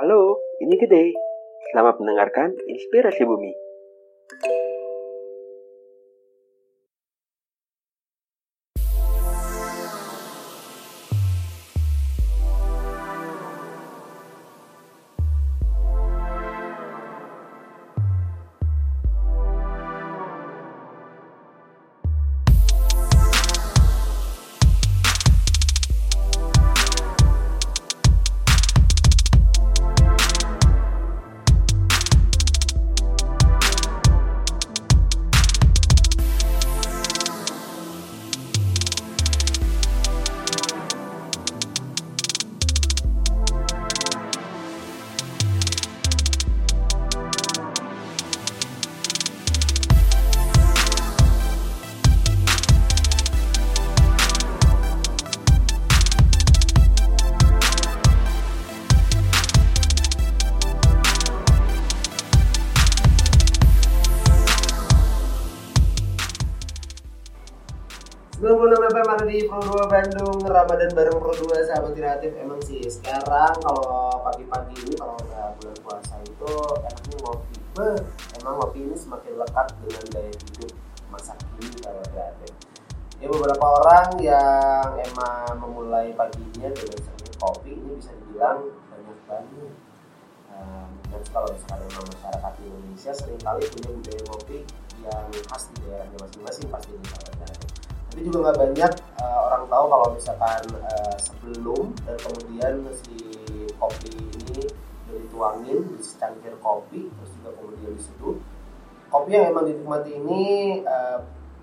Halo, ini Gede. Selamat mendengarkan Inspirasi Bumi. Ramadan bareng Pro 2 sahabat kreatif. Emang sih sekarang kalau pagi-pagi ini kalau udah bulan puasa itu enaknya ngopi. Beh, emang ngopi ini semakin lekat dengan gaya hidup masa kini sahabat kreatif. Ya beberapa orang yang emang memulai paginya dengan sering kopi ini bisa dibilang banyak banget. Um, dan kalau misalkan memang masyarakat Indonesia sering kali punya budaya ngopi yang khas di daerahnya masing-masing pasti ini sahabat kreatif tapi juga nggak banyak uh, orang tahu kalau misalkan uh, sebelum dan kemudian si kopi ini dituangin di secangkir kopi terus juga kemudian diseduh kopi yang emang dinikmati ini uh,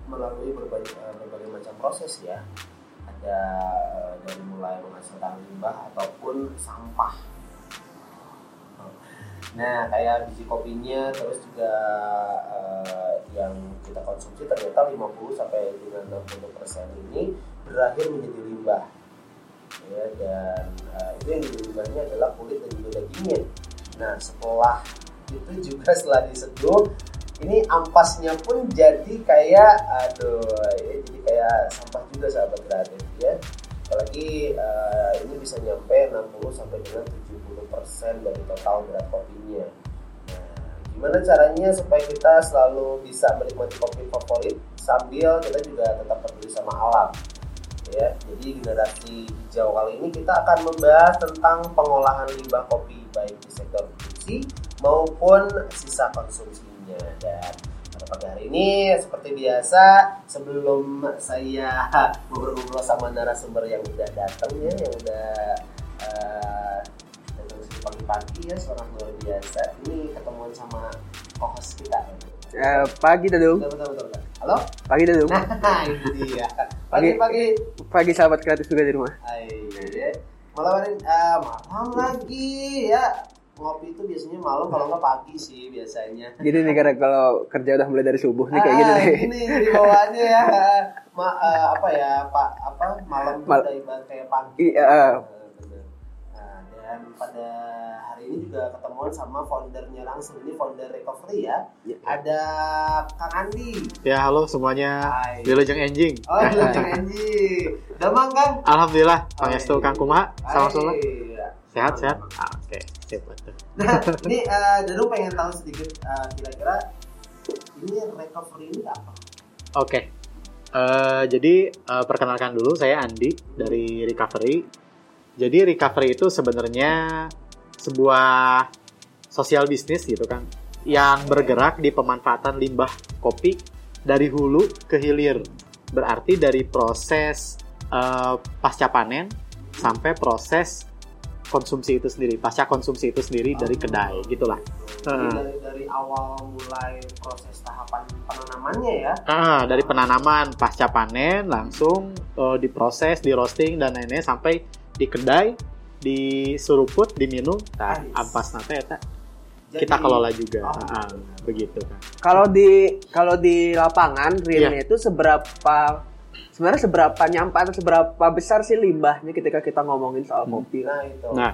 melalui berbagai uh, berbagai macam proses ya. Ada uh, dari mulai menghasilkan limbah ataupun sampah Nah, kayak biji kopinya terus juga uh, yang kita konsumsi ternyata 50 sampai dengan 60 persen ini berakhir menjadi limbah. Ya, dan uh, itu yang jadi limbahnya adalah kulit dan juga dagingnya. Nah, setelah itu juga setelah diseduh ini ampasnya pun jadi kayak aduh ya, jadi kayak sampah juga sahabat kreatif ya apalagi uh, ini bisa nyampe 60 sampai dengan 70 persen dari total berat kopinya. Nah, gimana caranya supaya kita selalu bisa menikmati kopi favorit sambil kita juga tetap peduli sama alam? Ya, jadi generasi hijau kali ini kita akan membahas tentang pengolahan limbah kopi baik di sektor produksi maupun sisa konsumsinya dan pada hari ini seperti biasa sebelum saya ngobrol-ngobrol sama narasumber yang udah datang ya yang udah uh, pagi-pagi ya seorang luar biasa ini ketemuan sama co-host kita Uh, pagi Dadung. Betul, betul, betul, betul. Halo? Pagi Dadung. Nah, itu dia. Pagi, pagi. Pagi sahabat kreatif juga di rumah. Iya. Malam hari uh, malam lagi ya ngopi itu biasanya malam kalau nggak pagi sih biasanya. Gini nih karena kalau kerja udah mulai dari subuh nih kayak ah, gini nih. Ini di bawahnya ya. Ma, uh, apa ya Pak apa malam Mal kayak pagi. Iya. Uh, nah, dan pada hari ini juga ketemuan sama foundernya langsung ini founder recovery ya. ya. Ada Kang Andi. Ya halo semuanya. Wilujeng Enjing. Oh Wilujeng Enjing. Damang Kang. Alhamdulillah. Pangestu Kang Kumaha. Sama sama. Sehat sehat. Ah, Oke. Okay. Sip, nah, ini uh, Danu pengen tahu sedikit uh, kira-kira ini recovery ini apa? Oke. Okay. Uh, jadi uh, perkenalkan dulu saya Andi dari Recovery. Jadi Recovery itu sebenarnya sebuah sosial bisnis gitu kan yang bergerak di pemanfaatan limbah kopi dari hulu ke hilir. Berarti dari proses uh, pasca panen sampai proses konsumsi itu sendiri, pasca konsumsi itu sendiri oh, dari kedai, gitulah. Jadi dari, dari awal mulai proses tahapan penanamannya ya? Ah, dari penanaman pasca panen langsung uh, diproses, di roasting dan lainnya sampai di kedai, disuruput, diminum, nah, ampas nate ya kita kelola juga, oh, ah, begitu kan. Kalau di kalau di lapangan realnya yeah. itu seberapa sebenarnya seberapa nyampe atau seberapa besar sih limbahnya ketika kita ngomongin soal hmm. kopi nah itu nah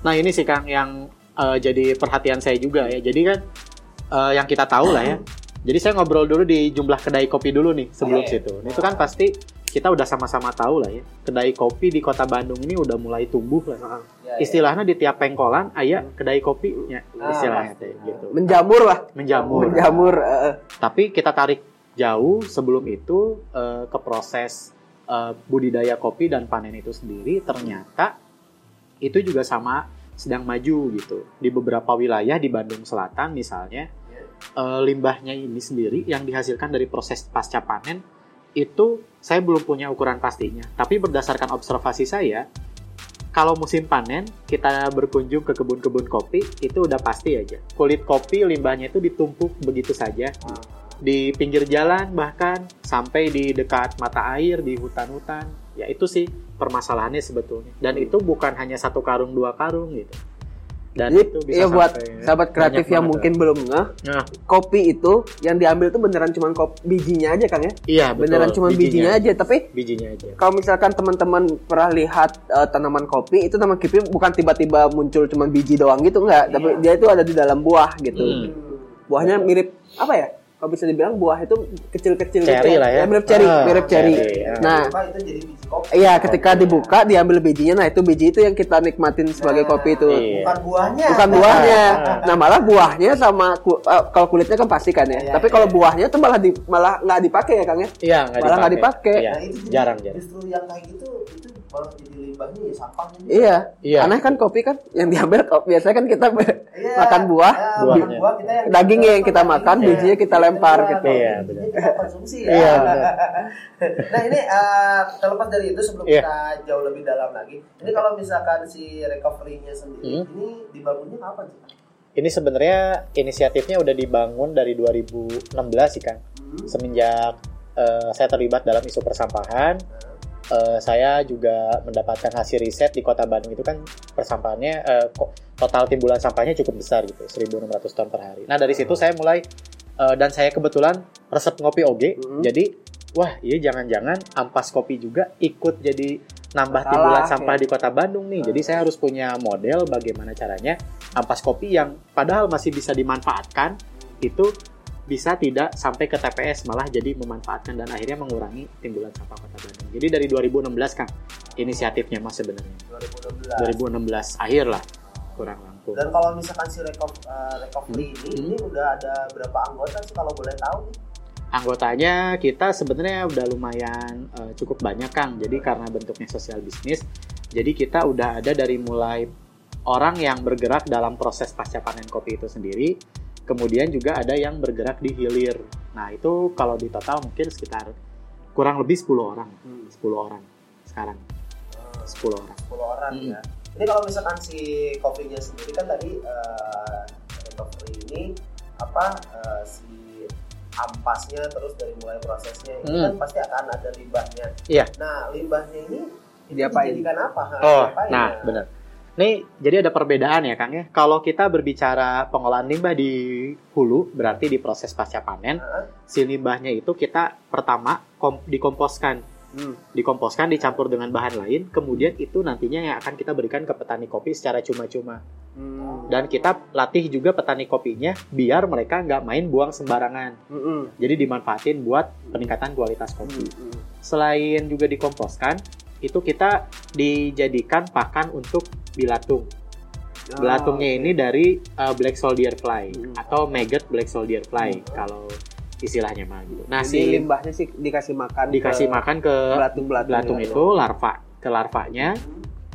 nah ini sih kang yang uh, jadi perhatian saya juga ya jadi kan uh, yang kita tahu lah ya jadi saya ngobrol dulu di jumlah kedai kopi dulu nih sebelum okay. situ. Nah, itu kan pasti kita udah sama-sama tahu lah ya, kedai kopi di kota Bandung ini udah mulai tumbuh lah. Heeh. Ya, ya. Istilahnya di tiap pengkolan, ayah kedai kopi, ya, Ah, istilahnya teh, gitu. Menjamur lah. Menjamur. Menjamur. eh, Tapi kita tarik jauh sebelum itu eh, ke proses eh, budidaya kopi dan panen itu sendiri, ternyata itu juga sama sedang maju gitu. Di beberapa wilayah di Bandung Selatan misalnya, eh, limbahnya ini sendiri yang dihasilkan dari proses pasca panen itu saya belum punya ukuran pastinya. Tapi berdasarkan observasi saya, kalau musim panen kita berkunjung ke kebun-kebun kopi itu udah pasti aja. Kulit kopi limbahnya itu ditumpuk begitu saja di pinggir jalan bahkan sampai di dekat mata air di hutan-hutan. Ya itu sih permasalahannya sebetulnya. Dan itu bukan hanya satu karung dua karung gitu. Dan Jadi, itu bisa iya buat sahabat kreatif yang mungkin belum ngeh, Nah, kopi itu yang diambil tuh beneran cuma kopi bijinya aja Kang ya. iya betul. Beneran cuma bijinya aja, tapi Bijinya aja. kalau misalkan teman-teman pernah lihat eh, tanaman kopi itu tanaman kopi bukan tiba-tiba muncul cuma biji doang gitu enggak, tapi dia itu ada di dalam buah gitu. Hmm. Buahnya mirip apa ya? Kalau bisa dibilang buah itu kecil-kecil Cherry gitu lah ya. mirip cherry, Ah, mirip cherry. cherry, ah. Nah, Buka itu jadi biji kopi. iya ketika dibuka diambil bijinya, nah itu biji itu yang kita nikmatin sebagai Nah, kopi itu. Iya. Bukan buahnya. Bukan buahnya. Nah malah buahnya sama ku- eh, kalau kulitnya kan pasti kan ya. Iya, Tapi iya. kalau buahnya tuh malah di, malah nggak dipakai ya Kang ya. Iya, nggak Malah nggak dipakai. Iya, Nah, itu jarang jarang. Justru yang kayak gitu itu malah jadi limbahnya ya sampahnya. juga. Iya. Iya. Aneh kan kopi kan yang diambil kopi biasanya kan kita Iya. makan buah, Ya, buahnya. buah kita yang Dagingnya yang kita makan, Dagingnya bijinya kita lempar gitu. Iya, bijinya benar. kita konsumsi ya. Iya, nah ini eh, terlepas dari itu sebelum Iya. kita jauh lebih dalam lagi, ini kalau misalkan si recovery-nya sendiri, Hmm. ini dibangunnya kapan sih? Ini sebenarnya inisiatifnya udah dibangun dari 2016 sih kan. Hmm. Semenjak eh, saya terlibat dalam isu persampahan, eh, saya juga mendapatkan hasil riset di Kota Bandung itu kan persampahannya ko- total timbulan sampahnya cukup besar gitu, 1.600 ton per hari. Nah dari situ saya mulai eh, dan saya kebetulan resep ngopi oge, Mhm. jadi wah iya jangan-jangan ampas kopi juga ikut jadi nambah Masalah, timbulan sampah ya. di Kota Bandung nih. Jadi saya harus punya model bagaimana caranya ampas kopi yang padahal masih bisa dimanfaatkan itu bisa tidak sampai ke TPS malah jadi memanfaatkan dan akhirnya mengurangi timbulan sampah Kota Bandung. Jadi dari 2016 Kang inisiatifnya Mas sebenarnya. 2016. 2016 akhir lah kurang rampung. Dan kalau misalkan si reco- eh, recovery ini, Hmm. ini udah ada berapa anggota sih kalau boleh tahu? nih? Anggotanya kita sebenarnya udah lumayan eh, cukup banyak Kang. Jadi karena bentuknya sosial bisnis, jadi kita udah ada dari mulai orang yang bergerak dalam proses pasca panen kopi itu sendiri, kemudian juga ada yang bergerak di hilir. Nah itu kalau di total mungkin sekitar kurang lebih 10 orang, 10 orang sekarang, Eh, 10 orang. 10 orang Hmm. ya. Ini kalau misalkan si kopinya sendiri kan tadi eh, recovery ini apa eh, si ampasnya terus dari mulai prosesnya ini Hmm. kan pasti akan ada limbahnya. Iya. Nah limbahnya ini Diapain? dijadikan apa? Oh, Diapain nah ya? benar. Nih, jadi ada perbedaan ya Kang ya. Kalau kita berbicara pengolahan limbah di hulu, berarti di proses pasca panen, si limbahnya itu kita pertama kom- dikomposkan, Hmm. dikomposkan dicampur dengan bahan lain, kemudian itu nantinya yang akan kita berikan ke petani kopi secara cuma-cuma. Hmm. Dan kita latih juga petani kopinya biar mereka nggak main buang sembarangan. Hmm. Jadi dimanfaatin buat peningkatan kualitas kopi. Hmm. Selain juga dikomposkan, itu kita dijadikan pakan untuk bilatung. Belatungnya ini dari uh, black soldier fly Hmm. atau maggot black soldier fly Hmm. kalau istilahnya mah gitu. Nah, Jadi si limbahnya sih dikasih makan dikasih ke makan ke belatung-belatung belatung gitu. itu larva ke larvanya.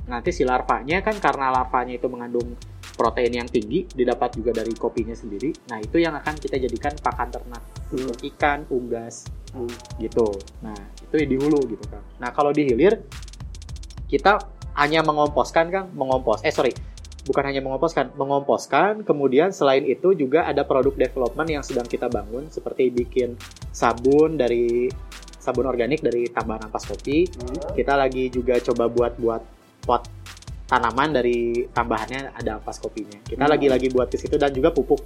Nanti si larvanya kan karena larvanya itu mengandung protein yang tinggi didapat juga dari kopinya sendiri. Nah, itu yang akan kita jadikan pakan ternak Hmm. untuk ikan, unggas Hmm. gitu. Nah, itu di hulu gitu kan. Nah, kalau di hilir kita hanya mengomposkan kan, mengompos. Eh, sorry. Bukan hanya mengomposkan, mengomposkan. Kemudian selain itu juga ada produk development yang sedang kita bangun seperti bikin sabun dari sabun organik dari tambahan ampas kopi. Hmm. Kita lagi juga coba buat buat pot tanaman dari tambahannya ada ampas kopinya. Kita Hmm. lagi-lagi buat ke situ dan juga pupuk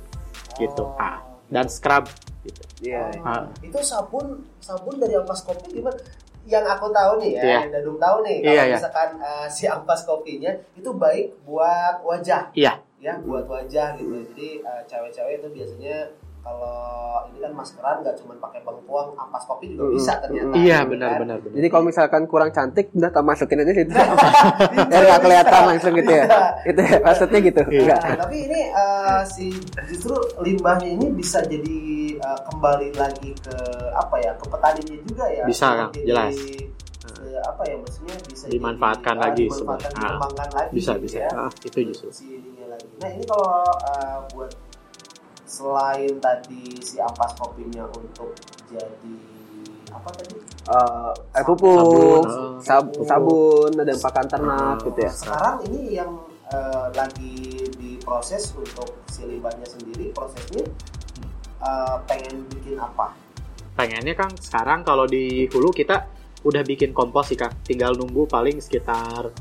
gitu. Oh. Ah, dan scrub gitu. Iya. Oh, Ah. Itu sabun sabun dari ampas kopi gimana? Yang aku tahu nih ya, Iya. yang Dadung tahu nih, kalau Iya, iya. misalkan eh, si ampas kopinya itu baik buat wajah. Iya. Ya, buat wajah gitu. Jadi eh, cewek-cewek itu biasanya kalau ini kan maskeran nggak cuma pakai bengkuang, ampas kopi juga Mm. bisa ternyata. Iya gitu benar kan. benar benar. Jadi kalau misalkan kurang cantik, udah tak masukin aja situ. Biar nggak kelihatan langsung gitu ya. Itu ya, maksudnya gitu. Iya. Enggak. Nah, tapi ini eh, si justru limbahnya ini bisa jadi eh, kembali lagi ke apa ya ke petaninya juga ya. Bisa, Kang, Jadi, jelas. eh, apa ya maksudnya bisa Dimanfaatkan jadi, lagi dimanfaatkan. Ah, lagi Bisa gitu bisa. ya. Ah, itu justru. si ininya lagi. Nah ini kalau uh, buat selain tadi si ampas kopinya untuk jadi apa tadi? Eh, air Sabun, pupuk, eh. sab- sabun, ada yang pakan ternak gitu ya. Sekarang ini yang uh, lagi diproses untuk si limbahnya sendiri prosesnya uh, pengen bikin apa? Pengennya Kang sekarang kalau di hulu kita udah bikin kompos sih Kang. Tinggal nunggu paling sekitar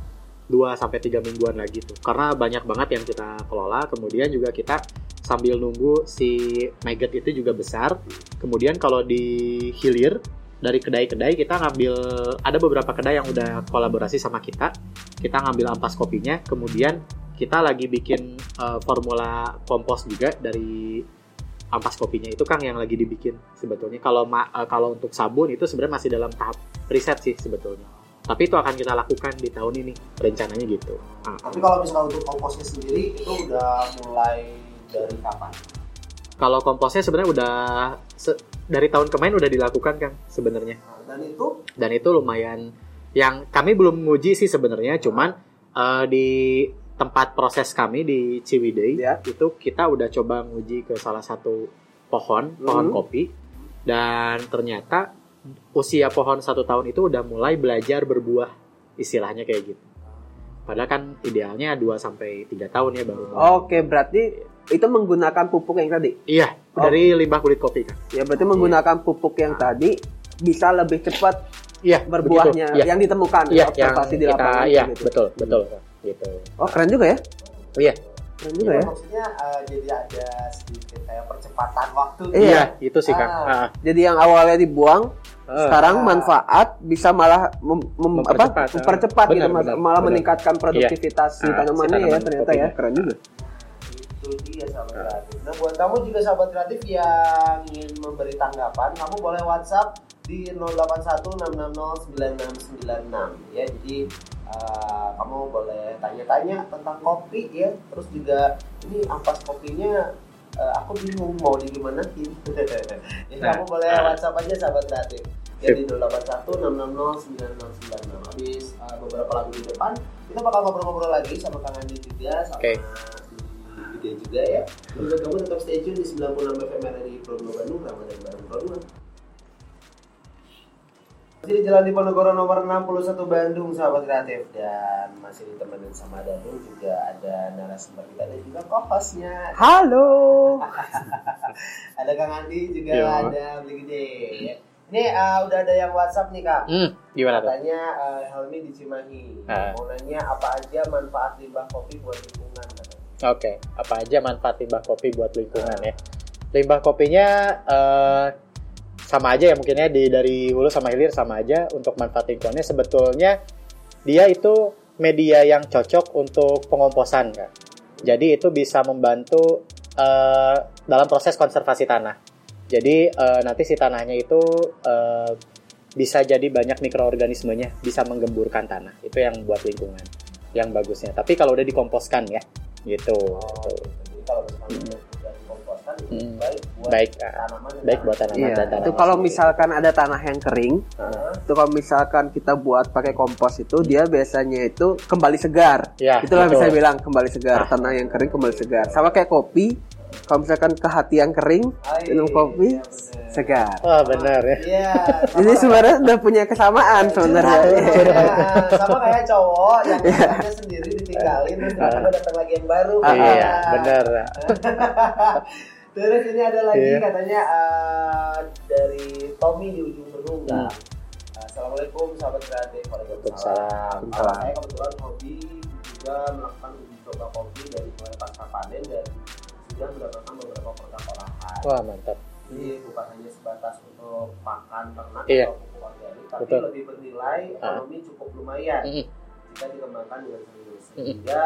2 sampai 3 mingguan lagi tuh. Karena banyak banget yang kita kelola, kemudian juga kita sambil nunggu si maggot itu juga besar. Kemudian kalau di hilir dari kedai-kedai kita ngambil ada beberapa kedai yang udah kolaborasi sama kita. Kita ngambil ampas kopinya, kemudian kita lagi bikin eh, formula kompos juga dari ampas kopinya itu Kang yang lagi dibikin sebetulnya. Kalau ma- eh, kalau untuk sabun itu sebenarnya masih dalam tahap riset sih sebetulnya. Tapi itu akan kita lakukan di tahun ini rencananya gitu. Ah. Tapi kalau misalnya untuk komposnya sendiri itu udah mulai dari kapan? Kalau komposnya sebenarnya udah se- dari tahun kemarin udah dilakukan Kang sebenarnya. Nah, dan itu Dan itu lumayan yang kami belum nguji sih sebenarnya cuman eh, di tempat proses kami di Ciwidey Ya. itu kita udah coba nguji ke salah satu pohon pohon Mhm. kopi dan ternyata usia pohon satu tahun itu udah mulai belajar berbuah istilahnya kayak gitu padahal kan idealnya 2 sampai 3 tahun ya baru. Oke, berarti itu menggunakan pupuk yang tadi. iya Oh. dari limbah kulit kopi kan Ya berarti menggunakan pupuk yang tadi bisa lebih cepat iya berbuahnya begitu. iya yang ditemukan iya ya, yang di kita lapangan iya gitu. betul betul gitu Oh, keren juga ya. iya Keren juga ya, ya. maksudnya uh, jadi ada sedikit kayak percepatan waktu. Iya. iya itu sih Kang Ah. Ah. Jadi yang awalnya dibuang Ah. sekarang manfaat bisa malah mem- mem- apa? Mempercepat, ah. mempercepat gitu Benar, Mas. benar, malah benar. meningkatkan produktivitas si Ah, si tanamannya ya ternyata ya keren juga. Itu dia sahabat kreatif. Nah buat kamu juga sahabat kreatif yang ingin memberi tanggapan, kamu boleh WhatsApp di 0816609696 ya. Jadi uh, kamu boleh tanya-tanya tentang kopi ya. Terus juga ini ampas kopinya uh, aku bingung mau digimanain. ya Nah, kamu boleh nah. WhatsApp aja sahabat kreatif. Ya di 0816609696. Habis uh, beberapa lagu di depan kita bakal ngobrol-ngobrol lagi sama Kang Andi juga sama Oke. Video juga ya. Menurut kamu tetap stay tune di 96 FM RRI Pro 2 Bandung Ramadan bareng Pro 2. Masih di Jalan Diponegoro nomor 61 Bandung sahabat kreatif dan masih ditemenin sama Dadung juga ada narasumber kita dan juga co-hostnya Halo. ada Kang Andi juga Yo. ada Beli Gede ya. Ini uh, udah ada yang WhatsApp nih Kang. Hmm, gimana tuh? Katanya uh, Helmi di Cimahi. Ah. Mau nanya apa aja manfaat limbah kopi buat lingkungan Oke, apa aja manfaat limbah kopi buat lingkungan ya? Limbah kopinya eh, sama aja ya mungkinnya di dari hulu sama hilir sama aja untuk manfaat lingkungannya sebetulnya dia itu media yang cocok untuk pengomposan kan. Jadi itu bisa membantu eh, dalam proses konservasi tanah. Jadi eh, nanti si tanahnya itu eh, bisa jadi banyak mikroorganismenya, bisa menggemburkan tanah. Itu yang buat lingkungan yang bagusnya. Tapi kalau udah dikomposkan ya, gitu. Oh, gitu. Jadi kalau misalnya itu Hmm. baik buat Baik, tanaman baik buat tanaman Iya, dan tanaman. itu kalau sendiri. misalkan ada tanah yang kering, Ah, itu kalau misalkan kita buat pakai kompos itu dia biasanya itu kembali segar. Ya, Itulah betul. bisa bilang kembali segar. Nah. Tanah yang kering kembali segar. Sama kayak kopi, kalau misalkan ke hati yang kering, minum iya, kopi bener. segar. Wah, benar ya. Iya. Jadi sebenarnya udah punya kesamaan sebenarnya. Iya, sama kayak cowok yang sendiri ditinggalin terus tiba-tiba datang lagi yang baru. Ah, Iya, benar. Terus ini ada lagi Iya. katanya eh, dari Tommy di ujung Benungga. Assalamualaikum sahabat kreatif. Waalaikumsalam. Uh, saya kebetulan hobi juga melakukan uji coba kopi dari mulai pasca panen dan sudah mendapatkan beberapa produk olahan. Wah, mantap. Jadi bukan hanya sebatas untuk makan ternak Iya. atau pupuk organik, tapi Betul. lebih bernilai ekonomi cukup lumayan Mm. jika dikembangkan dengan serius. Mm. Sehingga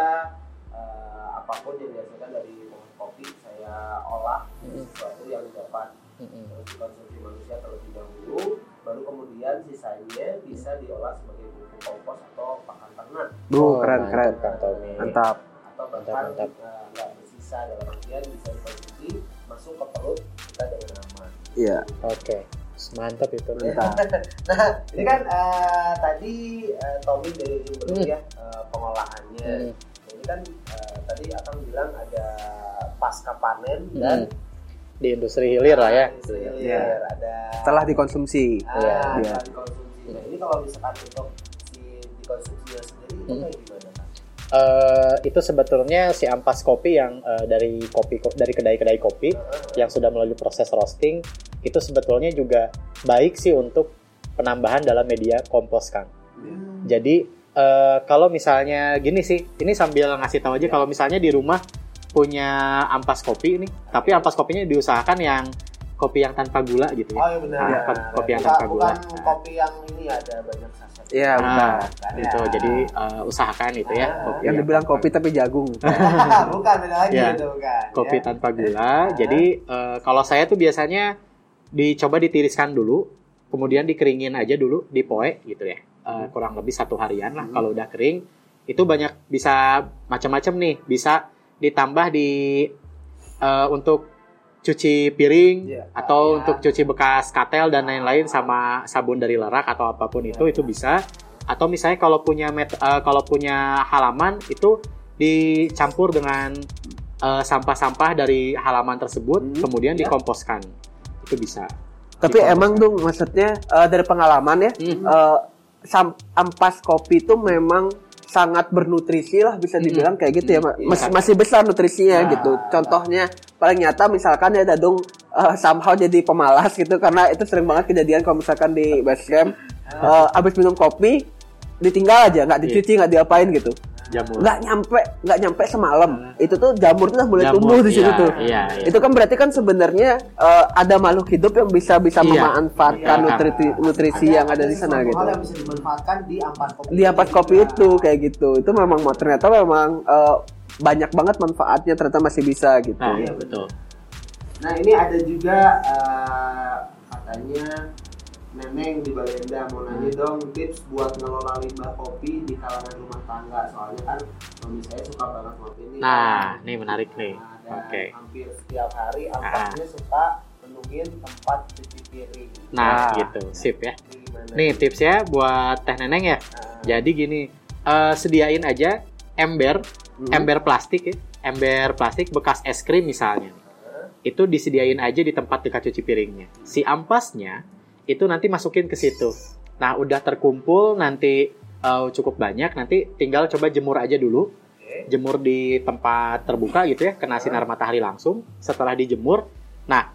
eh, apa pun yang dihasilkan dari pohon kopi saya olah Mm. sesuatu yang dapat terus dikonsumsi manusia terlebih dahulu baru kemudian sisanya bisa diolah sebagai pupuk kompos atau pakan ternak Bu, keren keren. Kang Tommy. Mantap. atau bahkan Mantap, mantap. eh, bersisa dalam artian bisa dikonsumsi masuk ke perut kita dengan aman Iya. Oke, mantap itu. Mantap. nah ini kan eh, tadi eh, Tommy dari dulu Hmm. ya eh, pengolahannya Hmm. ini kan eh, tadi akan bilang ada pasca panen Hmm. dan Di industri hilir lah ya. industri hilir, Iya. ada Setelah dikonsumsi. ah, Iya. Iya. setelah dikonsumsi nah ini kalau misalkan untuk si dikonsumsinya sendiri itu Hmm. kayak gimana Eh, itu sebetulnya si ampas kopi yang eh, dari kopi dari kedai-kedai kopi yang sudah melalui proses roasting itu sebetulnya juga baik sih untuk penambahan dalam media kompos kan. Jadi eh, kalau misalnya gini sih, ini sambil ngasih tahu aja kalau misalnya di rumah punya ampas kopi nih, tapi ampas kopinya diusahakan yang kopi yang tanpa gula gitu oh ya. iya benar Nah, ya. ko- kopi yang bukan, tanpa gula. bukan kopi yang ini ada banyak Iya, Nah. Bukan gitu. ya. Jadi eh, usahakan itu ya. Kopi Yang dibilang tanpa kopi tapi jagung. bukan beda lagi Ya. itu bukan kopi ya. tanpa gula. Ah. Jadi eh, kalau saya tuh biasanya dicoba ditiriskan dulu, kemudian dikeringin aja dulu di poe gitu ya. Eh, kurang lebih satu harian lah. Hmm. Kalau udah kering, itu banyak bisa macam-macam nih. Bisa ditambah di eh, untuk cuci piring Iya. atau Ya. untuk cuci bekas katel dan lain-lain sama sabun dari lerak atau apa pun itu itu bisa. Atau misalnya kalau punya met- eh, kalau punya halaman itu dicampur dengan eh, sampah-sampah dari halaman tersebut Hmm, kemudian ya. dikomposkan itu bisa Tapi Dikomposkan. emang dong maksudnya eh, dari pengalaman ya, Hmm. sam- ampas kopi itu memang sangat bernutrisi lah bisa Hmm. dibilang kayak gitu ya Iya. Mas- masih besar nutrisinya Nah, gitu contohnya paling nyata misalkan ya Dadung eh, somehow jadi pemalas gitu karena itu sering banget kejadian kalau misalkan di base camp eh, abis minum kopi ditinggal aja nggak Iya. dicuci nggak diapain gitu jamur. Nggak nyampe nggak nyampe semalam. Itu tuh jamur tuh udah mulai Jamur, tumbuh di situ iya, tuh. iya, iya. itu kan berarti kan sebenarnya eh, ada makhluk hidup yang bisa bisa Iya. memanfaatkan Iya. nutrisi nutrisi yang ada di sana gitu. yang bisa dimanfaatkan di ampas kopi di ampas kopi Nah, itu kayak gitu. Itu memang ternyata memang eh, banyak banget manfaatnya ternyata masih bisa gitu. Nah iya betul. Nah ini ada juga eh, katanya Neneng di Balenda mau nanya dong tips buat ngelola limbah kopi di kalangan rumah tangga. Soalnya kan suami saya suka banget ngopi nih. nah ini menarik nih. Nah, oke. hampir setiap hari ampasnya suka penuhin tempat cuci piring. nah Nah. gitu. Sip ya. Ini gimana? nih tipsnya buat teh neneng ya. Nah, jadi gini eh, sediain aja ember Hmm. ember plastik ya. Ember plastik bekas es krim misalnya. Itu disediain aja di tempat dekat cuci piringnya. Si ampasnya itu nanti masukin ke situ. Nah udah terkumpul nanti eh, cukup banyak nanti tinggal coba jemur aja dulu. Jemur di tempat terbuka gitu ya kena sinar matahari langsung. Setelah dijemur nah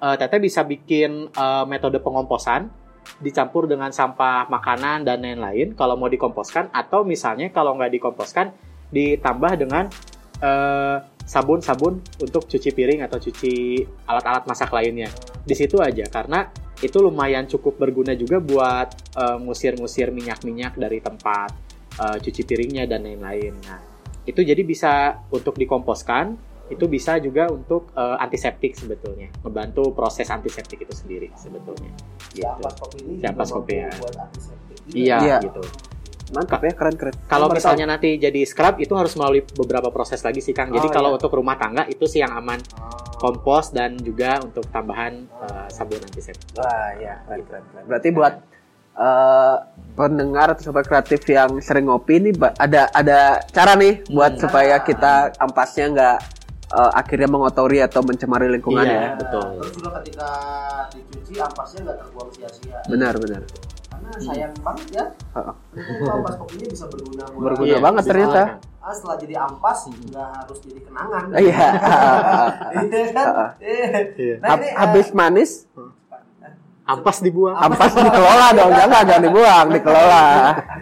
eh, teteh bisa bikin eh, metode pengomposan dicampur dengan sampah makanan dan lain-lain. Kalau mau dikomposkan atau misalnya kalau nggak dikomposkan ditambah dengan sabun-sabun untuk cuci piring atau cuci alat-alat masak lainnya. Di situ aja karena itu lumayan cukup berguna juga buat eh, ngusir-ngusir minyak-minyak dari tempat eh, cuci piringnya dan lain-lain. Nah, itu jadi bisa untuk dikomposkan, itu bisa juga untuk eh, antiseptik sebetulnya, membantu proses antiseptik itu sendiri sebetulnya. si ampas kopi ini Si ampas juga kopi, ya. buat antiseptik juga. Iya, Iya. gitu. Mantap ya keren keren Kalau misalnya nanti jadi scrub itu harus melalui beberapa proses lagi sih Kang. Jadi Oh, kalau iya. untuk rumah tangga itu sih yang aman Oh. kompos dan juga untuk tambahan eh, sabun antiseptik. tahu. wah ya keren keren keren berarti buat eh, pendengar atau sobat kreatif yang sering ngopi nih ba- ada ada cara nih buat Hmm. supaya kita ampasnya nggak eh, akhirnya mengotori atau mencemari lingkungan Iya. ya betul. Terus juga ketika dicuci ampasnya nggak terbuang sia-sia. benar benar Karena sayang banget ya. Ampas kopinya bisa berguna buat Berguna Iya, banget ternyata. Ah setelah jadi ampas nggak harus jadi kenangan. iya Iya kan? Iya. Nah, ini, eh, habis manis Ampas dibuang. ampas dikelola dong jangan jangan dibuang dikelola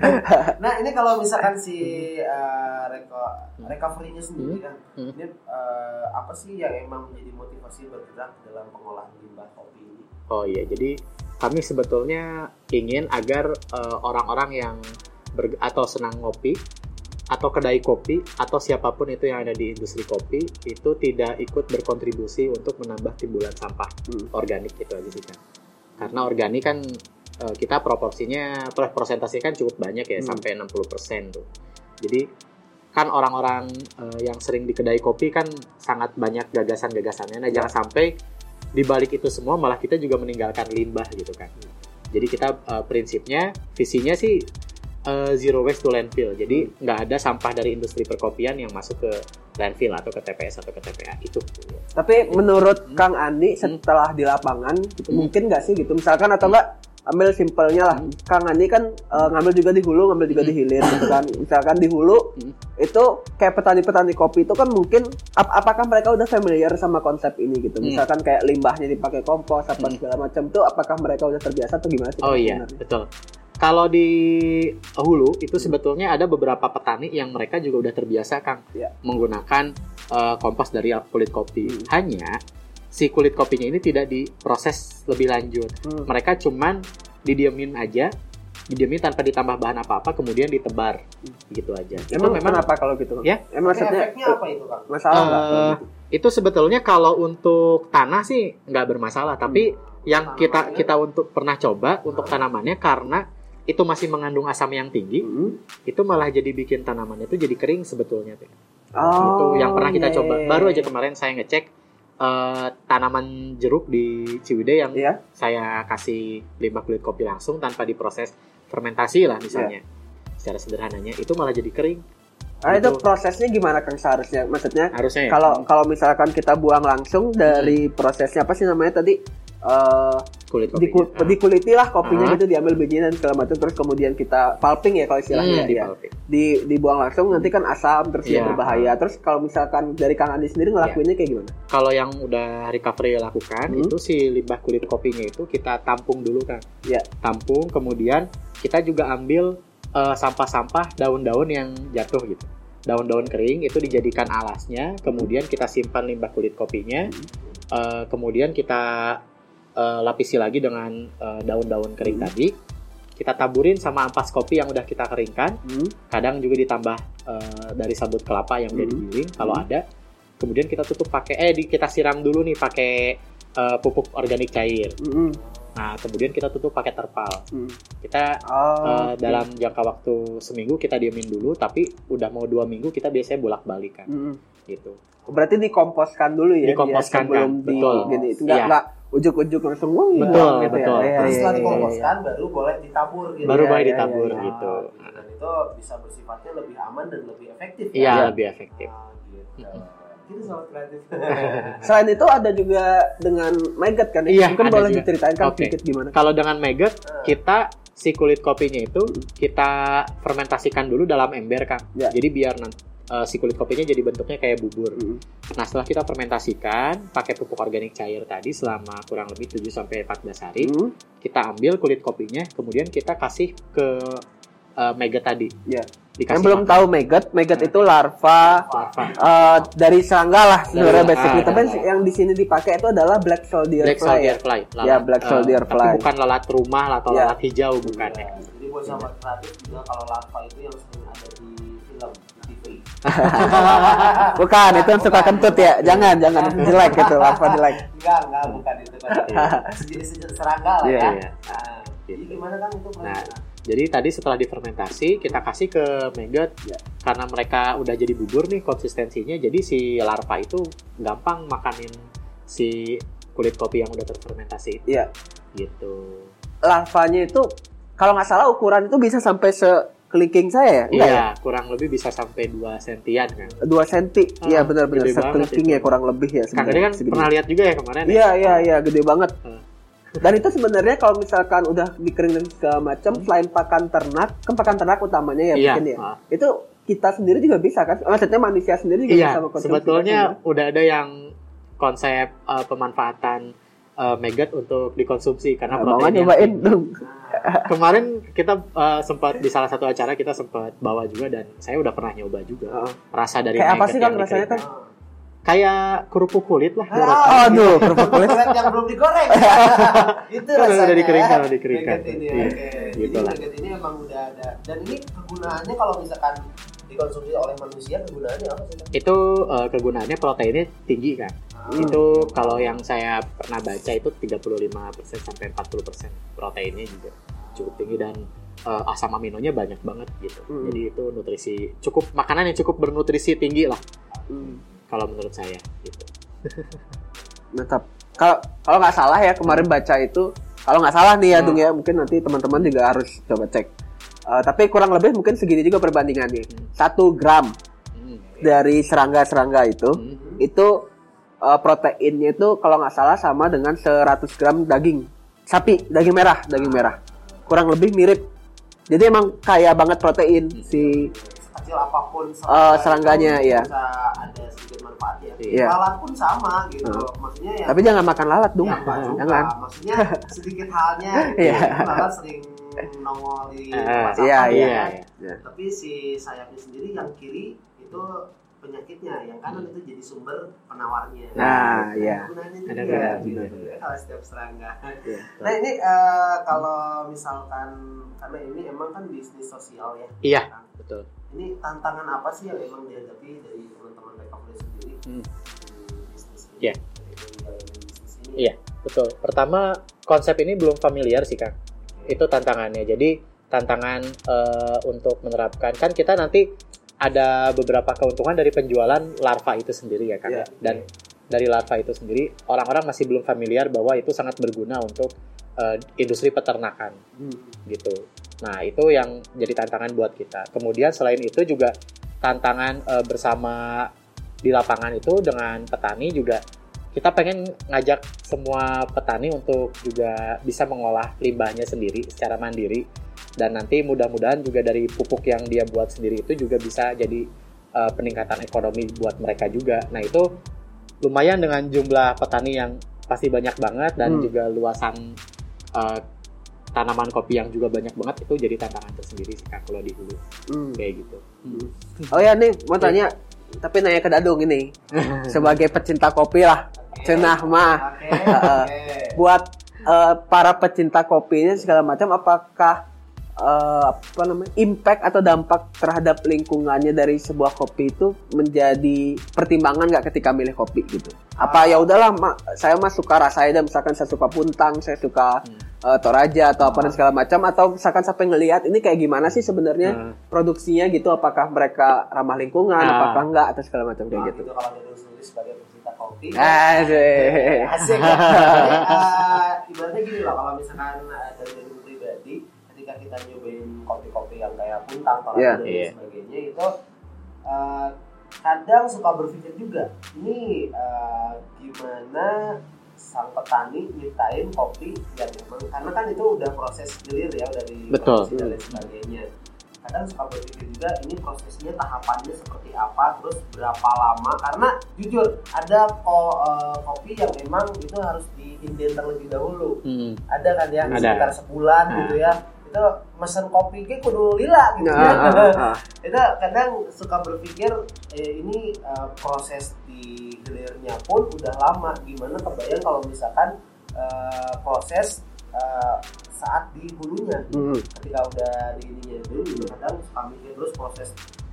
nah ini kalau misalkan si eh, reco- recovery-nya sendiri kan, Hmm. ini eh, apa sih yang emang menjadi motivasi bergerak dalam pengolahan limbah kopi ini? Oh iya, jadi kami sebetulnya ingin agar eh, orang-orang yang ber- atau senang ngopi atau kedai kopi atau siapa pun itu yang ada di industri kopi itu tidak ikut berkontribusi untuk menambah timbulan sampah Hmm. organik itu aja sih kan. Karena organik kan eh, kita proporsinya persentase kan cukup banyak ya Hmm. sampai 60% tuh. Jadi kan orang-orang eh, yang sering di kedai kopi kan sangat banyak gagasan-gagasannya. Nah, jangan sampai di balik itu semua malah kita juga meninggalkan limbah gitu kan. Jadi kita eh, prinsipnya visinya sih eh, zero waste to landfill. Jadi nggak ada sampah dari industri perkopian yang masuk ke landfill atau ke TPS atau ke TPA itu. Tapi menurut Hmm. Kang Andi setelah di lapangan gitu, Hmm. mungkin nggak sih gitu misalkan atau enggak ambil simpelnya lah Hmm. Kang Andi kan eh, ngambil juga di hulu ngambil juga di hilir gitu kan misalkan di hulu Hmm. itu kayak petani-petani kopi itu kan mungkin ap- apakah mereka udah familiar sama konsep ini gitu Hmm. misalkan kayak limbahnya dipakai kompos apa Hmm. segala macam tuh apakah mereka udah terbiasa atau gimana sih Oh iya, sebenarnya? betul. Kalau di hulu itu sebetulnya ada beberapa petani yang mereka juga udah terbiasa Kang Iya. menggunakan eh, kompos dari kulit kopi. Hmm. Hanya si kulit kopinya ini tidak diproses lebih lanjut. Hmm. Mereka cuman didiemin aja, didiemin tanpa ditambah bahan apa-apa, kemudian ditebar gitu aja. Itu Emang, memang kenapa kalau gitu? Ya. Emang maksudnya efeknya apa itu kang? masalah gitu? itu sebetulnya kalau untuk tanah sih nggak bermasalah tapi yang kita Tanamannya? kita untuk pernah coba untuk tanamannya karena itu masih mengandung asam yang tinggi Hmm. itu malah jadi bikin tanamannya itu jadi kering sebetulnya Oh, itu yang pernah kita iya, coba iya, baru iya. aja kemarin saya ngecek eh, tanaman jeruk di Ciwidey yang Iya. saya kasih limbah kulit kopi langsung tanpa diproses fermentasi lah misalnya Iya. secara sederhananya itu malah jadi kering Ah, itu Gitu. prosesnya gimana Kang seharusnya? Maksudnya harusnya ya kalau kalau misalkan kita buang langsung dari prosesnya apa sih namanya tadi eh kulit di, kopi dikuliti lah kopinya Ah. gitu diambil bijinya dan segala macam terus kemudian kita pulping ya kalau istilahnya ya. di dibuang langsung nanti kan asam terus Iya. berbahaya terus kalau misalkan dari Kang Andi sendiri ngelakuinnya kayak gimana? kalau yang udah recovery lakukan Hmm. itu si limbah kulit kopinya itu kita tampung dulu kan Iya. tampung kemudian kita juga ambil eh, sampah-sampah daun-daun yang jatuh gitu daun-daun kering itu dijadikan alasnya kemudian kita simpan limbah kulit kopinya Eh, kemudian kita eh, lapisi lagi dengan eh, daun-daun kering Hmm. tadi kita taburin sama ampas kopi yang udah kita keringkan Hmm. kadang juga ditambah eh, dari sabut kelapa yang udah Hmm. digiling kalau Hmm. ada kemudian kita tutup pakai eh di, kita siram dulu nih pakai eh, pupuk organik cair Mm-mm. nah kemudian kita tutup pakai terpal Mm. kita Oh, eh, dalam jangka waktu seminggu kita diemin dulu tapi udah mau dua minggu kita biasanya bolak balik kan Mm-mm. gitu berarti dikomposkan dulu ya Dikomposkan, di Betul. gini itu nggak Iya. nggak ujuk-ujuk langsung wah Betul, gitu betul. ya. Iya, Terus iya, setelah iya, dikomposkan baru boleh ditabur gitu. baru Iya, boleh iya, ditabur iya, iya. gitu Ah, dan itu bisa bersifatnya lebih aman dan lebih efektif. iya Iya. lebih efektif Ah, gitu. Itu kreatif. Selain itu ada juga dengan maggot kan? ya? Iya, Mungkin boleh juga. diceritain kan Oke. sedikit gimana? kalau dengan maggot Ah. kita si kulit kopinya itu kita fermentasikan dulu dalam ember kang Ya. jadi biar nanti eh, si kulit kopinya jadi bentuknya kayak bubur Mm. Nah, setelah kita fermentasikan pakai pupuk organik cair tadi selama kurang lebih 7 sampai 14 hari, Mm. kita ambil kulit kopinya, kemudian kita kasih ke uh, maggot tadi. Iya. Dikasih Yang belum makan. tahu maggot, maggot itu larva Larva. eh, dari serangga lah sebenarnya basically. ah, Tapi dari- yang di sini dipakai itu adalah black soldier Black fly. soldier ya? fly. Ya, black eh, soldier tapi fly. bukan lalat rumah atau Ya. lalat hijau bukan ya. Jadi buat sahabat kreatif juga kalau larva itu yang sering ada di film. Bukan, itu yang suka kentut ya. Jangan, jangan jelek gitu, larva jelek. Enggak, enggak bukan itu kan. Serangga lah Iya, ya. iya. Nah, jadi gimana kan itu Nah? Jadi tadi setelah difermentasi kita kasih ke maggot Ya. karena mereka udah jadi bubur nih konsistensinya, jadi si larva itu gampang makanin si kulit kopi yang udah terfermentasi itu. Iya. Gitu. Larvanya itu kalau nggak salah ukuran itu bisa sampai sekeliking saya ya? Enggak ya? Iya, kurang lebih bisa sampai 2 sentian kan. 2 senti. Iya Ah, benar-benar gede banget sekeliking itu. ya kurang lebih ya Kang tadi kan segini. pernah lihat juga ya kemarin ya? Iya iya iya gede banget. Hmm. Dan itu sebenarnya kalau misalkan udah dikering dan segala macam, selain pakan ternak, kan pakan ternak utamanya ya Iya, mungkin ya. ah. Itu kita sendiri juga bisa kan? Maksudnya manusia sendiri juga Iya, bisa mengkonsumsi sebetulnya udah ada yang konsep uh, pemanfaatan uh, maggot untuk dikonsumsi karena Nah, proteinnya nyobain dong. Kemarin kita uh, sempat di salah satu acara kita sempat bawa juga dan saya udah pernah nyoba juga. Oh. Rasa dari Kayak apa sih, Kang, rasanya. Ah. Kayak kerupuk kulit lah. Ah, Aduh, kerupuk kulit. Yang belum digoreng. itu Kan udah rasanya. dikeringkan, ya. udah dikeringkan. Ini, Iya, oke. gitu Jadi lah. ini emang udah ada. Dan ini kegunaannya kalau misalkan dikonsumsi oleh manusia kegunaannya apa sih? Itu eh, kegunaannya proteinnya tinggi kan. Ah, Itu kalau yang saya pernah baca itu 35% sampai 40% proteinnya juga cukup tinggi dan eh, asam aminonya banyak banget gitu. Hmm. Jadi itu nutrisi cukup makanan yang cukup bernutrisi tinggi lah Hmm. kalau menurut saya gitu. Mantap. Kalau kalau nggak salah ya kemarin baca itu kalau nggak salah nih ya Hmm. Dung ya mungkin nanti teman-teman juga harus coba cek. Eh, tapi kurang lebih mungkin segini juga perbandingannya. Hmm. Satu gram Hmm. dari serangga-serangga itu Hmm. itu eh, proteinnya itu kalau nggak salah sama dengan 100 gram daging sapi daging merah daging merah kurang lebih mirip jadi emang kaya banget protein si Kecil apa pun Eh, serangganya, itu iya. bisa ada sedikit manfaatnya. Iya. Lalat pun sama gitu. Hmm. Maksudnya ya tapi jangan makan lalat dong Ya, enggak juga. jangan Maksudnya sedikit halnya gitu. Iya. Lalat sering nongol di Eh, tempat iya, iya. ya. Iya. Tapi si sayapnya sendiri yang kiri itu penyakitnya, yang kanan itu jadi sumber penawarnya. Nah, iya. gunanya Ada juga. Ya, Kalau setiap serangga. Iya. Nah ini eh, kalau misalkan karena ini emang kan bisnis sosial ya. Iya. Kang. Betul. Ini tantangan apa sih yang emang dihadapi dari teman-teman recovery sendiri Hmm. di bisnis ini? Iya. Ini. Iya, betul. Pertama, konsep ini belum familiar sih, Kang. Itu tantangannya. Jadi, tantangan eh, untuk menerapkan kan kita nanti ada beberapa keuntungan dari penjualan larva itu sendiri ya, Kang. Iya. Dan dari larva itu sendiri, orang-orang masih belum familiar bahwa itu sangat berguna untuk eh, industri peternakan Hmm. gitu. Nah, itu yang jadi tantangan buat kita. Kemudian selain itu juga tantangan eh, bersama di lapangan itu dengan petani juga kita pengen ngajak semua petani untuk juga bisa mengolah limbahnya sendiri secara mandiri dan nanti mudah-mudahan juga dari pupuk yang dia buat sendiri itu juga bisa jadi eh, peningkatan ekonomi buat mereka juga. Nah, itu lumayan dengan jumlah petani yang pasti banyak banget dan Hmm. juga luasan eh, tanaman kopi yang juga banyak banget itu jadi tantangan tersendiri sih Kak kalau di hulu Hmm. kayak gitu. oh ya nih mau tanya tapi nanya ke Dadung ini sebagai pecinta kopi lah cenah mah Oke. Heeh. oke. buat eh, para pecinta kopinya segala macam apakah eh, apa namanya impact atau dampak terhadap lingkungannya dari sebuah kopi itu menjadi pertimbangan nggak ketika milih kopi gitu apa ya udahlah Ma, saya mah suka rasa aja misalkan saya suka puntang saya suka Hmm. eh, toraja atau apa dan segala macam atau misalkan sampai ngelihat ini kayak gimana sih sebenarnya Hmm. produksinya gitu apakah mereka ramah lingkungan Ah. apakah enggak atau segala macam kayak Nah, gitu itu kalau sendiri sebagai pecinta kopi. Asik. Asik. Jadi, eh, ibaratnya gini loh, kalau misalkan dari diri pribadi, ketika kita nyobain kopi-kopi yang kayak puntang, toraja Iya. dan Iya. sebagainya itu eh, kadang suka berpikir juga, ini eh, gimana sang petani nyiptain kopi yang memang karena kan itu udah proses gilir ya udah di Betul. dan lain sebagainya kadang suka berpikir juga ini prosesnya tahapannya seperti apa terus berapa lama karena jujur ada ko- eh, kopi yang memang itu harus diinden terlebih dahulu Hmm. ada kan ya Ada. sekitar sebulan Nah. gitu ya itu mesen kopi ke kudu lila gitu Nah, ya ah, ah. itu kadang suka berpikir eh, ini eh, proses di gilirnya pun udah lama gimana kebayang kalau misalkan eh, proses eh, saat di hulunya Hmm. ketika udah di ininya dulu juga kadang suka mikir terus proses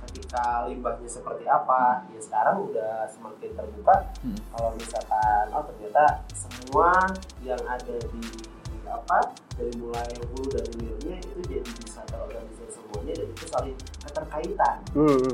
ketika limbahnya seperti apa ya sekarang udah semakin terbuka Hmm. kalau misalkan oh ternyata semua yang ada di apa dari mulai hulu dan hilirnya itu jadi bisa terorganisir semuanya dan itu saling keterkaitan Hmm.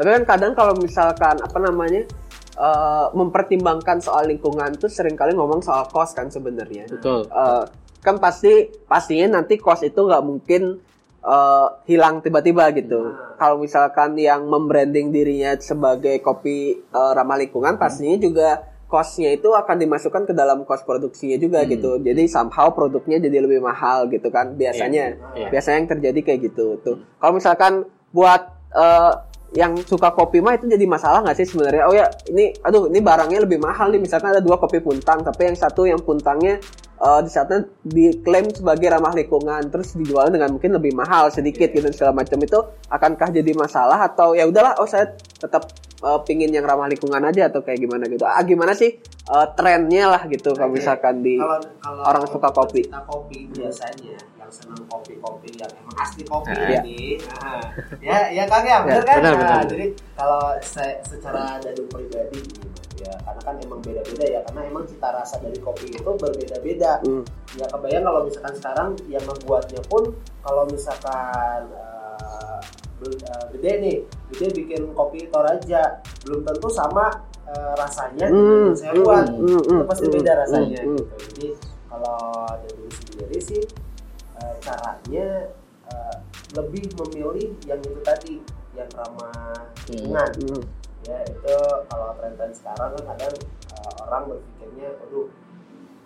Tapi kan kadang kalau misalkan apa namanya eh, mempertimbangkan soal lingkungan tuh sering kali ngomong soal cost kan sebenarnya. Betul. Eh, kan pasti pastinya nanti cost itu nggak mungkin eh, hilang tiba-tiba gitu. Nah. Kalau misalkan yang membranding dirinya sebagai kopi eh, ramah lingkungan, pastinya juga costnya itu akan dimasukkan ke dalam cost produksinya juga Hmm. gitu. Jadi somehow produknya jadi lebih mahal gitu kan biasanya. Iya. Biasanya yang terjadi kayak gitu tuh. Kalau misalkan buat eh, yang suka kopi mah itu jadi masalah nggak sih sebenarnya? Oh ya, ini aduh ini barangnya lebih mahal nih. Misalkan ada dua kopi puntang, tapi yang satu yang puntangnya eh, di saatnya diklaim sebagai ramah lingkungan, terus dijual dengan mungkin lebih mahal sedikit gitu dan segala macam itu akankah jadi masalah atau ya udahlah, oh saya tetap eh, pingin yang ramah lingkungan aja atau kayak gimana gitu? Ah gimana sih eh, trennya lah gitu kalau misalkan di kalau kalau orang suka kopi. kopi biasanya yang senang kopi-kopi yang emang asli kopi Ah, ini, nah, ya ya Kang ya, benar kan? benar, Nah, benar. Jadi kalau saya secara dari pribadi ya karena kan emang beda-beda ya karena emang cita rasa dari kopi itu berbeda-beda Hmm. ya kebayang kalau misalkan sekarang yang membuatnya pun kalau misalkan eh, be- eh, gede nih gede bikin kopi toraja belum tentu sama eh, rasanya yang saya buat hmm, itu hmm, pasti hmm, beda hmm, rasanya hmm. gitu jadi kalau dari sendiri sih eh, caranya eh, lebih memilih yang itu tadi yang ramah lingkungan Hmm. ya itu kalau tren-tren sekarang kan kadang uh, orang berpikirnya aduh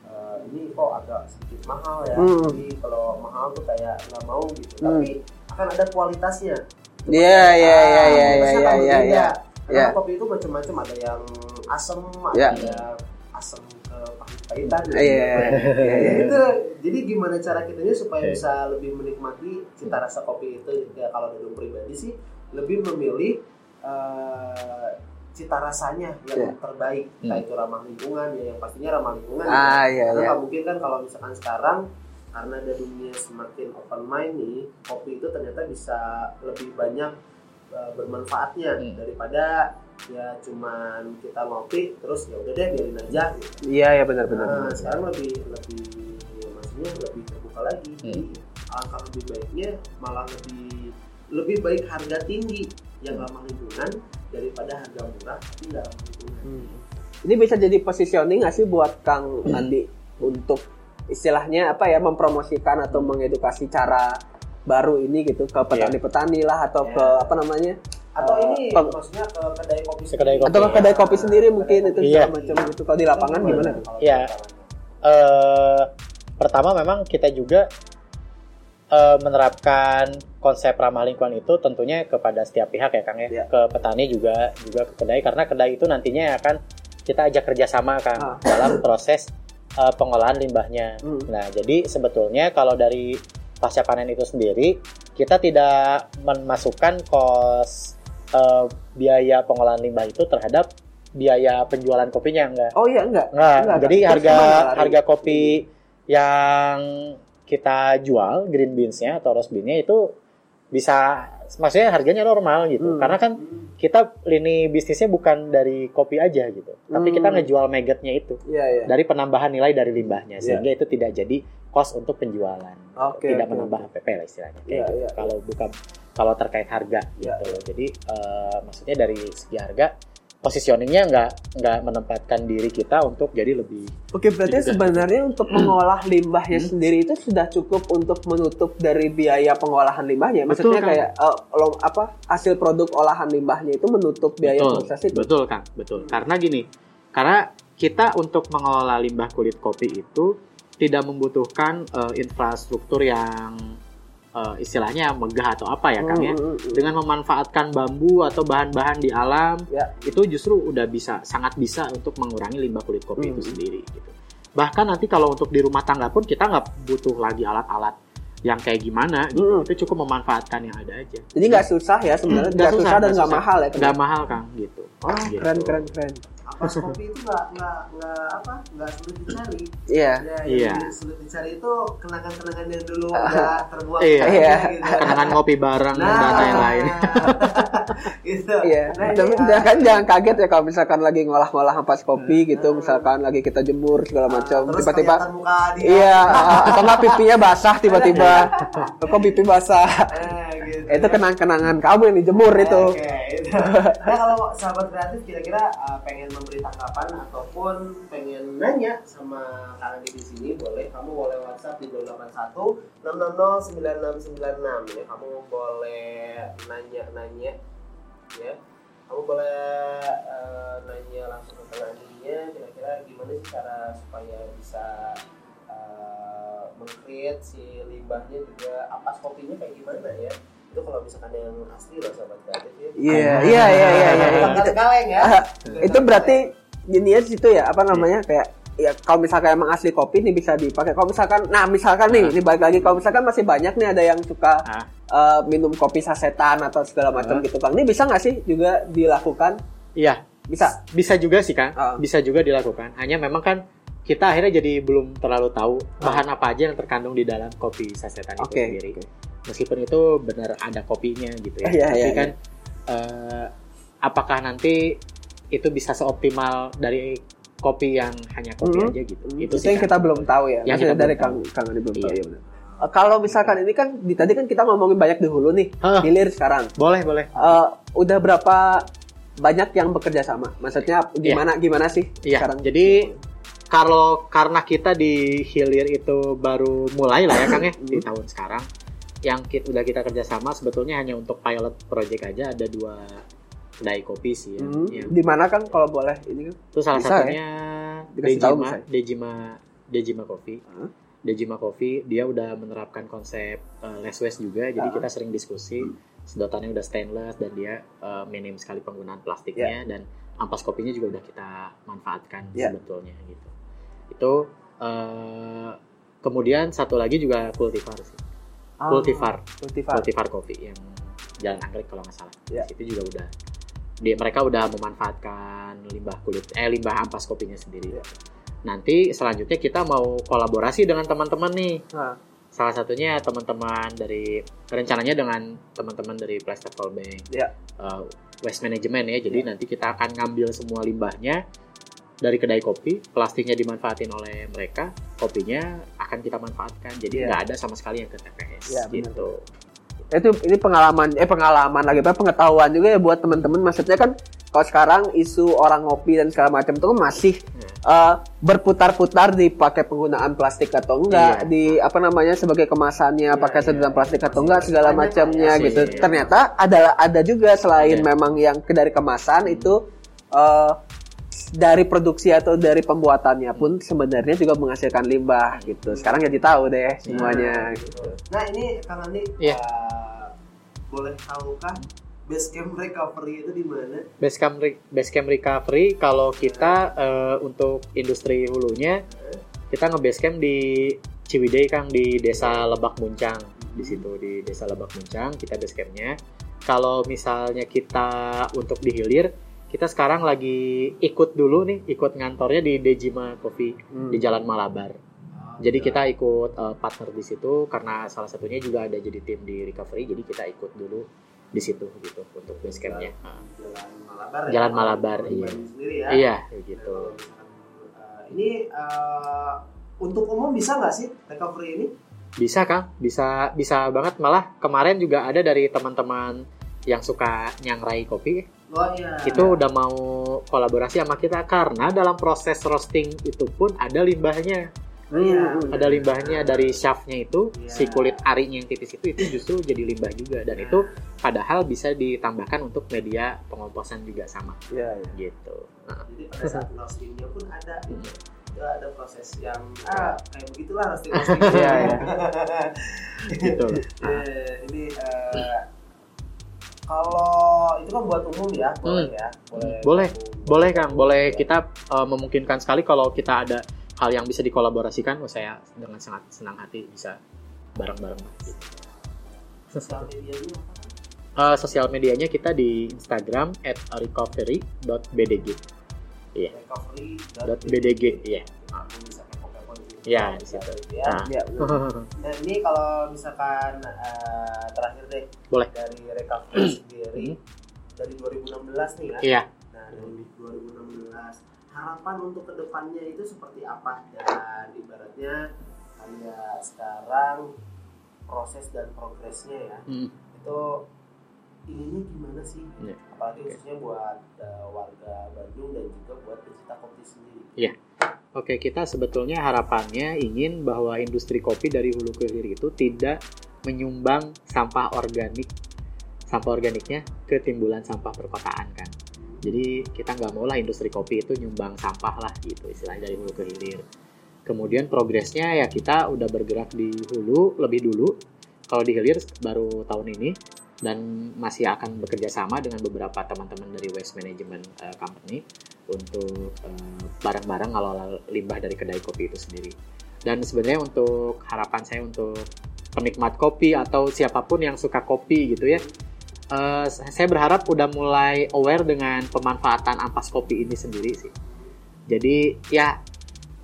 uh, ini kok agak sedikit mahal ya Hmm. jadi kalau mahal tuh kayak nggak mau gitu Hmm. tapi akan ada kualitasnya Iya, pasti- iya, iya, ah, iya, iya, iya, berbeda. iya. karena Iya. kopi itu macam-macam ada yang asam ada Iya. yang asam ke pahit-pahitan Iya, iya, iya, iya. itu jadi gimana cara kitanya supaya bisa lebih menikmati cita rasa kopi itu ya kalau dari pribadi sih lebih memilih eh, cita rasanya yang Iya. terbaik entah itu ramah lingkungan ya yang pastinya ramah lingkungan Ah, ya. iya, karena iya. nggak mungkin kan kalau misalkan sekarang karena ada dunia semakin open mind nih kopi itu ternyata bisa lebih banyak eh, bermanfaatnya Hmm. daripada ya cuman kita ngopi terus ya udah deh biarin aja gitu. Iya, iya benar-benar. Nah, sekarang lebih lebih ya, maksudnya lebih terbuka lagi. Jadi Hmm. alangkah lebih baiknya malah lebih lebih baik harga tinggi yang ramah lingkungan daripada harga murah tapi nggak ramah lingkungan. Hmm. Ini bisa jadi positioning nggak sih buat Kang Andi untuk istilahnya apa ya mempromosikan atau mengedukasi cara baru ini gitu ke petani-petani lah atau Ya. ke apa namanya Atau Eh, ini maksudnya ke kedai kopi Ke kedai kopi. atau ke kedai kopi sendiri mungkin itu Iya. segala macam gitu kalau di lapangan gimana? Kalau Iya. lapangan. eh pertama memang kita juga eh, menerapkan konsep ramah lingkungan itu tentunya kepada setiap pihak ya Kang ya, Iya. ke petani juga juga ke kedai karena kedai itu nantinya akan kita ajak kerjasama Kang Ah. dalam proses eh, pengolahan limbahnya. Hmm. Nah jadi sebetulnya kalau dari pasca panen itu sendiri kita tidak memasukkan kos eh, biaya pengolahan limbah itu terhadap biaya penjualan kopinya enggak. Oh iya enggak. Enggak, Enggak, jadi enggak. harga harga kopi yang kita jual green beans-nya atau roast bean-nya itu bisa maksudnya harganya normal gitu. Hmm. Karena kan kita lini bisnisnya bukan dari kopi aja gitu. Tapi kita Hmm. ngejual maggot-nya itu Iya iya. dari penambahan nilai dari limbahnya Iya. sehingga itu tidak jadi cost untuk penjualan. Oke, tidak oke, menambah HPP lah istilahnya. Kayak Iya, gitu. iya. Kalau bukan kalau terkait harga Iya, gitu. Jadi eh, maksudnya dari segi harga positioningnya nggak nggak menempatkan diri kita untuk jadi lebih Oke, berarti Juga. sebenarnya untuk mengolah limbahnya Hmm. sendiri itu sudah cukup untuk menutup dari biaya pengolahan limbahnya. Maksudnya Betul, kayak eh, lo- apa hasil produk olahan limbahnya itu menutup biaya betul proses itu. betul kang betul karena gini karena kita untuk mengelola limbah kulit kopi itu tidak membutuhkan eh, infrastruktur yang eh, istilahnya megah atau apa ya kang ya Hmm, hmm, hmm. dengan memanfaatkan bambu atau bahan-bahan di alam Ya. itu justru udah bisa sangat bisa untuk mengurangi limbah kulit kopi Hmm. itu sendiri gitu bahkan nanti kalau untuk di rumah tangga pun kita nggak butuh lagi alat-alat yang kayak gimana gitu itu cukup memanfaatkan yang ada aja Jadi nggak susah ya sebenarnya, Nggak susah, susah, dan nggak mahal ya. nggak mahal kang gitu Oh, Gitu. keren keren keren. Ampas kopi itu nggak nggak nggak apa nggak sulit dicari. Iya. Ya, Iya. yang sulit dicari itu kenangan-kenangan yang dulu udah terbuang Iya. Iya. gitu. kenangan ngopi bareng dan data yang lain gitu. Iya. Nah, Tapi ini, jangan kan jangan kaget ya kalau misalkan lagi ngolah-ngolah ampas kopi gitu, misalkan lagi kita jemur segala macam, terus tiba-tiba. Iya, atau nggak pipinya basah tiba-tiba. Kok pipi basah? Eh, gitu. itu kenang-kenangan kamu yang dijemur itu. Oke, itu. Nah kalau sahabat kreatif kira-kira uh, pengen memberi tanggapan ataupun pengen nanya sama Kang Andi di sini boleh. Kamu boleh WhatsApp di 081 600 9696 ya kamu boleh nanya-nanya ya. Kamu boleh uh, nanya langsung ke Andinya kira-kira gimana sih cara supaya bisa uh, meng-create si limbahnya juga ampas kopinya kayak gimana ya itu kalau misalkan yang asli loh sahabat kreatif ya Iya, iya, iya, iya, iya. Bukan kaleng-kaleng ya itu berarti gini ya situ ya apa namanya kayak ya kalau misalkan emang asli kopi nih bisa dipakai kalau misalkan nah misalkan nih ini balik lagi kalau misalkan masih banyak nih ada yang suka Ah. eh, minum kopi sasetan atau segala macam Ah. gitu kan ini bisa nggak sih juga dilakukan iya bisa bisa juga sih kang Ah. bisa juga dilakukan hanya memang kan kita akhirnya jadi belum terlalu tahu bahan apa aja yang terkandung di dalam kopi sasetan itu Oke. sendiri. oke. Meskipun itu benar ada kopinya gitu ya. Iya, Tapi iya, kan eh, apakah nanti itu bisa seoptimal dari kopi yang hanya kopi Mhm. aja gitu. Hmm, Itu itu sih yang kan. kita belum tahu ya. Yang kita dari Kang. Kang belum tahu Iya. ya. Eh, kalau misalkan ini kan di tadi kan kita ngomongin banyak di hulu nih, Hah. hilir sekarang. Boleh, boleh. Eh, udah berapa banyak yang bekerja sama? Maksudnya gimana gimana sih Iya, sekarang? jadi kalau karena kita di hilir itu baru mulai lah ya Kang ya di Hmm. tahun sekarang yang kita, udah kita kerjasama sebetulnya hanya untuk pilot project aja ada dua kedai kopi sih ya. Hmm, Yang- di mana kan kalau boleh ini kan? itu salah bisa ya? satunya Dikasih tahu Dejima, ya? Dejima Dejima Coffee. Hah? Dejima Coffee dia udah menerapkan konsep uh, less waste juga jadi kita sering diskusi sedotannya udah stainless dan dia uh, minim sekali penggunaan plastiknya dan ampas kopinya juga udah kita manfaatkan Ya. sebetulnya gitu itu uh, kemudian satu lagi juga cultivar sih Ah, cultivar Cultivar. cultivar kopi yang jalan anggrek kalau nggak salah Ya. itu juga udah dia mereka udah memanfaatkan limbah kulit eh limbah ampas kopinya sendiri Ya. nanti selanjutnya kita mau kolaborasi dengan teman-teman nih Nah, salah satunya teman-teman dari rencananya dengan teman-teman dari Plastic Bank Ya. uh, waste management ya jadi nanti kita akan ngambil semua limbahnya dari kedai kopi plastiknya dimanfaatin oleh mereka kopinya akan kita manfaatkan jadi Ya. nggak ada sama sekali yang ke TPS Ya, benar. gitu itu ini pengalaman eh pengalaman lagi apa pengetahuan juga ya buat teman-teman maksudnya kan kalau sekarang isu orang ngopi dan segala macam itu kan masih eh, berputar-putar dipakai penggunaan plastik atau enggak Iya. di apa namanya sebagai kemasannya pakai iya. sedotan plastik atau enggak segala macamnya masih, gitu iya. ternyata ada ada juga selain memang yang dari kemasan itu eh, dari produksi atau dari pembuatannya pun sebenarnya juga menghasilkan limbah gitu sekarang jadi tahu deh semuanya gitu. Nah ini Kang Andi, Iya. uh, boleh tahukah base camp recovery itu di mana? Basecamp re- Basecamp recovery kalau kita eh, untuk industri hulunya kita nge-basecamp di Ciwidey Kang di Desa Lebak Muncang di situ di Desa Lebak Muncang kita basecampnya kalau misalnya kita untuk di hilir kita sekarang lagi ikut dulu nih ikut ngantornya di Dejima Coffee Hmm. di Jalan Malabar jadi kita ikut eh, partner di situ karena salah satunya juga ada jadi tim di recovery jadi kita ikut dulu di situ gitu untuk basecampnya Nah, Jalan Malabar. Jalan ya? Malabar, iya. Ya. iya gitu misalkan, uh, ini uh, untuk umum bisa nggak sih recovery ini? Bisa Kang, bisa bisa banget malah kemarin juga ada dari teman-teman yang suka nyangrai kopi Oh iya. itu udah mau kolaborasi sama kita karena dalam proses roasting itu pun ada limbahnya Iya. Hmm. ada limbahnya dari shaftnya itu Iya. si kulit arinya yang tipis itu itu justru jadi limbah juga dan Iya. itu padahal bisa ditambahkan untuk media pengomposan juga sama Iya, iya. gitu Nah, Jadi pada saat roastingnya pun ada Hmm. gitu. Itu ada proses yang ah, kayak begitulah roasting roasting. Iya, iya. gitu ini uh, kalau itu kan buat umum ya, boleh Hmm. ya, boleh. Boleh. boleh Kang boleh Ya. kita uh, memungkinkan sekali kalau kita ada hal yang bisa dikolaborasikan oh, saya dengan sangat senang hati bisa bareng-bareng Sosial medianya? Uh, sosial medianya kita di Instagram at recovery.bdg Iya. recovery.bdg .bdg iya Aku kepo-kepo di situ. Ya. Nah. Benar. Nah ini kalau misalkan eh, terakhir deh Boleh. dari recovery sendiri Hmm. dari 2016 nih ya. iya Nah dari 2016 harapan untuk ke depannya itu seperti apa dan ibaratnya kayak sekarang proses dan progresnya ya Hmm. itu ininya gimana sih? Iya. Apalagi khususnya buat eh, warga Bandung dan juga buat pecinta kopi sendiri. Oke, kita sebetulnya harapannya ingin bahwa industri kopi dari hulu ke hilir itu tidak menyumbang sampah organik, sampah organiknya ke timbulan sampah perkotaan kan. Jadi kita nggak mau lah industri kopi itu nyumbang sampah lah gitu istilahnya dari hulu ke hilir. Kemudian progresnya ya kita udah bergerak di hulu lebih dulu. Kalau di hilir baru tahun ini dan masih akan bekerja sama dengan beberapa teman-teman dari waste management eh, company untuk eh, barang-barang ngelola limbah dari kedai kopi itu sendiri. Dan sebenarnya untuk harapan saya untuk penikmat kopi atau siapa pun yang suka kopi gitu ya, eh, saya berharap udah mulai aware dengan pemanfaatan ampas kopi ini sendiri sih. Jadi ya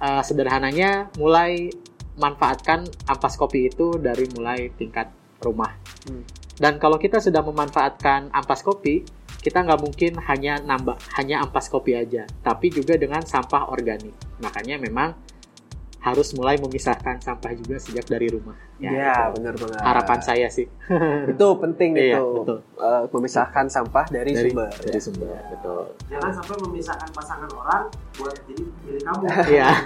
eh, sederhananya mulai manfaatkan ampas kopi itu dari mulai tingkat rumah. Hmm. Dan kalau kita sudah memanfaatkan ampas kopi, kita nggak mungkin hanya nambah hanya ampas kopi aja, tapi juga dengan sampah organik. Makanya memang harus mulai memisahkan sampah juga sejak dari rumah. Ya, itu benar banget. harapan saya sih Itu penting Iya, itu. betul. Eh, memisahkan sampah dari, dari sumber. dari ya. sumber. Betul. Jangan sampai memisahkan pasangan orang buat jadi diri kamu. Iya.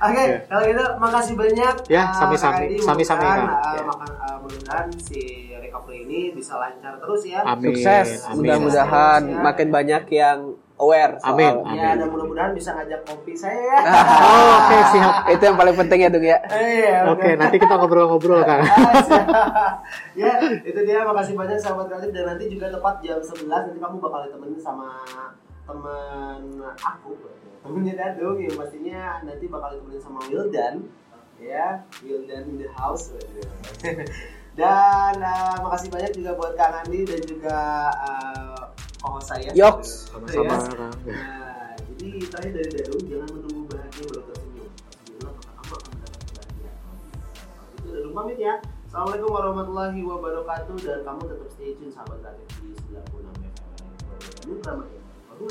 Oke, Iya. kalau gitu makasih banyak. Ya, uh, sami-sami. Sami-sami, uh, Ya. makan- uh, mudah-mudahan si recovery ini bisa lancar terus ya. Amin. Sukses. Mudah-mudahan Ya. makin banyak yang aware soal Amin. Ya, dan mudah-mudahan bisa ngajak kopi saya ya. Oh, Oke, siap. itu yang paling penting ya, Dung ya. Iya, Oke, nanti kita ngobrol-ngobrol kan. Ya, itu dia. Makasih banyak sahabat kreatif dan nanti juga tepat jam 11 nanti kamu bakal ditemenin sama teman aku, temennya Dadung yang pastinya nanti bakal ditemenin sama Wildan, ya, Wildan in the house. dan uh, makasih banyak juga buat Kang Andi dan juga uh, co-host saya. Yoks. Sama-sama. Ya. Kang. Nah, jadi terakhir dari Dadung, jangan menunggu bahagia baru tersenyum. Tersenyumlah maka kamu akan mendapat kebahagiaan. Itu Dadung pamit ya. Assalamualaikum warahmatullahi wabarakatuh dan kamu tetap stay tune sahabat kreatif di 96 FM. Yang baru